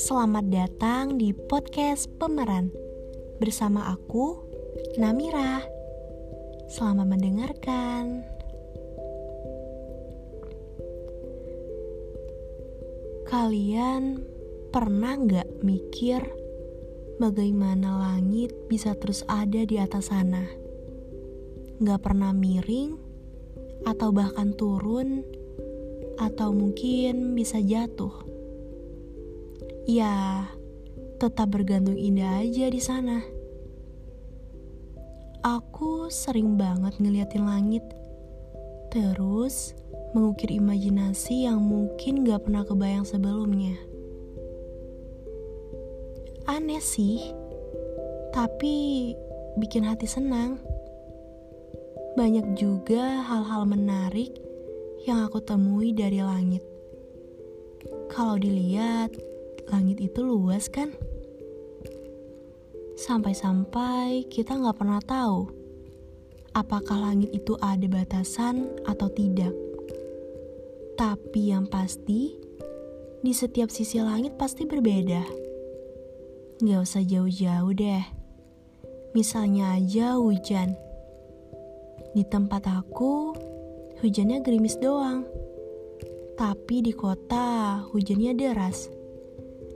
Selamat datang di podcast Pemeran bersama aku, Namira. Selamat mendengarkan. Kalian pernah nggak mikir bagaimana langit bisa terus ada di atas sana? Nggak pernah miring atau bahkan turun atau mungkin bisa jatuh? Ya tetap bergantung indah aja di sana. Aku sering banget ngeliatin langit, terus mengukir imajinasi yang mungkin gak pernah kebayang sebelumnya. Aneh sih, tapi bikin hati senang. Banyak juga hal-hal menarik yang aku temui dari langit. Kalau dilihat, langit itu luas kan? Sampai-sampai kita nggak pernah tahu apakah langit itu ada batasan atau tidak. Tapi yang pasti, di setiap sisi langit pasti berbeda. Nggak usah jauh-jauh deh. Misalnya aja hujan. Di tempat aku, hujannya gerimis doang. Tapi di kota, hujannya deras.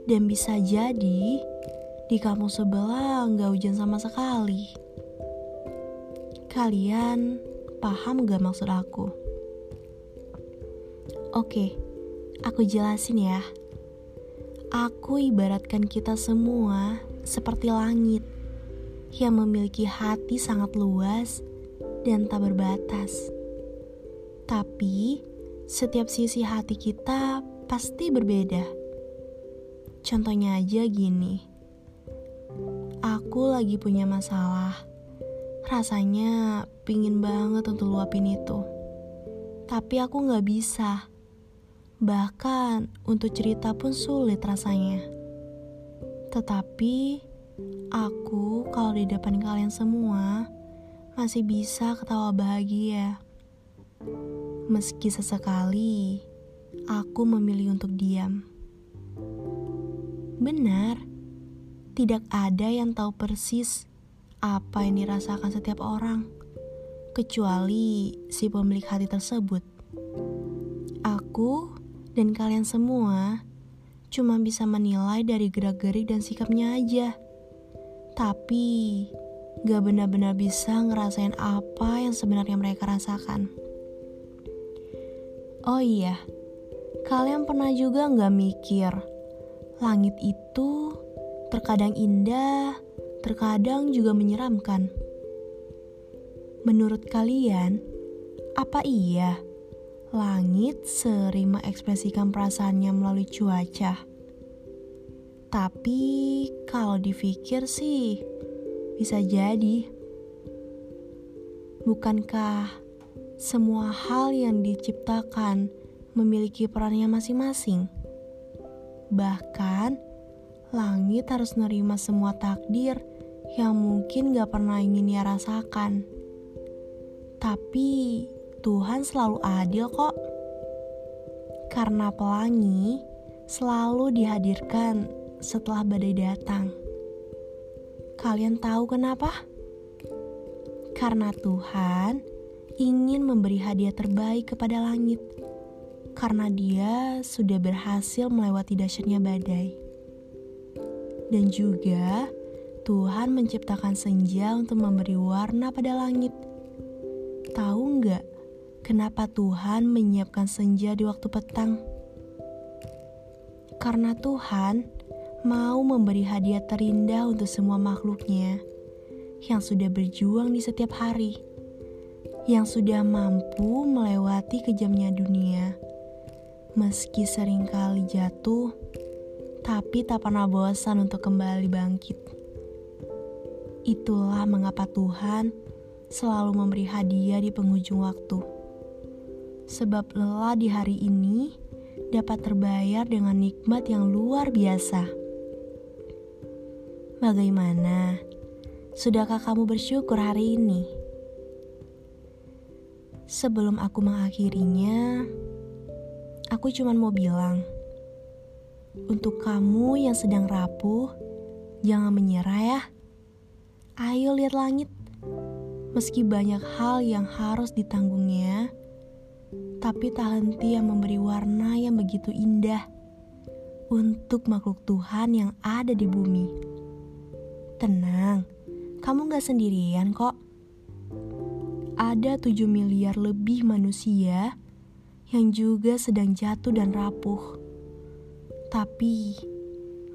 Dan bisa jadi di kampung sebelah nggak hujan sama sekali. Kalian paham gak maksud aku? Oke, aku jelasin ya. Aku ibaratkan kita semua seperti langit yang memiliki hati sangat luas dan tak berbatas. Tapi setiap sisi hati kita pasti berbeda. Contohnya aja gini. Aku lagi punya masalah. Rasanya pingin banget untuk luapin itu. Tapi aku gak bisa. Bahkan untuk cerita pun sulit rasanya. Tetapi aku kalau di depan kalian semua masih bisa ketawa bahagia. Meski sesekali aku memilih untuk diam. Benar, tidak ada yang tahu persis apa yang dirasakan setiap orang, kecuali si pemilik hati tersebut. Aku dan kalian semua cuma bisa menilai dari gerak-gerik dan sikapnya aja. Tapi gak benar-benar bisa ngerasain apa yang sebenarnya mereka rasakan. Oh iya, kalian pernah juga gak mikir Langit itu terkadang indah, terkadang juga menyeramkan. Menurut kalian, apa iya langit sering mengekspresikan perasaannya melalui cuaca? Tapi kalau dipikir sih, bisa jadi. Bukankah semua hal yang diciptakan memiliki perannya masing-masing? Bahkan, langit harus nerima semua takdir yang mungkin gak pernah ingin ia rasakan. Tapi, Tuhan selalu adil kok. Karena pelangi selalu dihadirkan setelah badai datang. Kalian tahu kenapa? Karena Tuhan ingin memberi hadiah terbaik kepada langit karena dia sudah berhasil melewati dahsyatnya badai. Dan juga Tuhan menciptakan senja untuk memberi warna pada langit. Tahu nggak kenapa Tuhan menyiapkan senja di waktu petang? Karena Tuhan mau memberi hadiah terindah untuk semua makhluknya yang sudah berjuang di setiap hari, yang sudah mampu melewati kejamnya dunia Meski sering kali jatuh, tapi tak pernah bosan untuk kembali bangkit. Itulah mengapa Tuhan selalu memberi hadiah di penghujung waktu. Sebab lelah di hari ini dapat terbayar dengan nikmat yang luar biasa. Bagaimana? Sudahkah kamu bersyukur hari ini? Sebelum aku mengakhirinya, Aku cuma mau bilang, Untuk kamu yang sedang rapuh, jangan menyerah ya. Ayo lihat langit. Meski banyak hal yang harus ditanggungnya, tapi tak henti yang memberi warna yang begitu indah untuk makhluk Tuhan yang ada di bumi. Tenang, kamu gak sendirian kok. Ada 7 miliar lebih manusia yang juga sedang jatuh dan rapuh tapi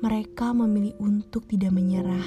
mereka memilih untuk tidak menyerah.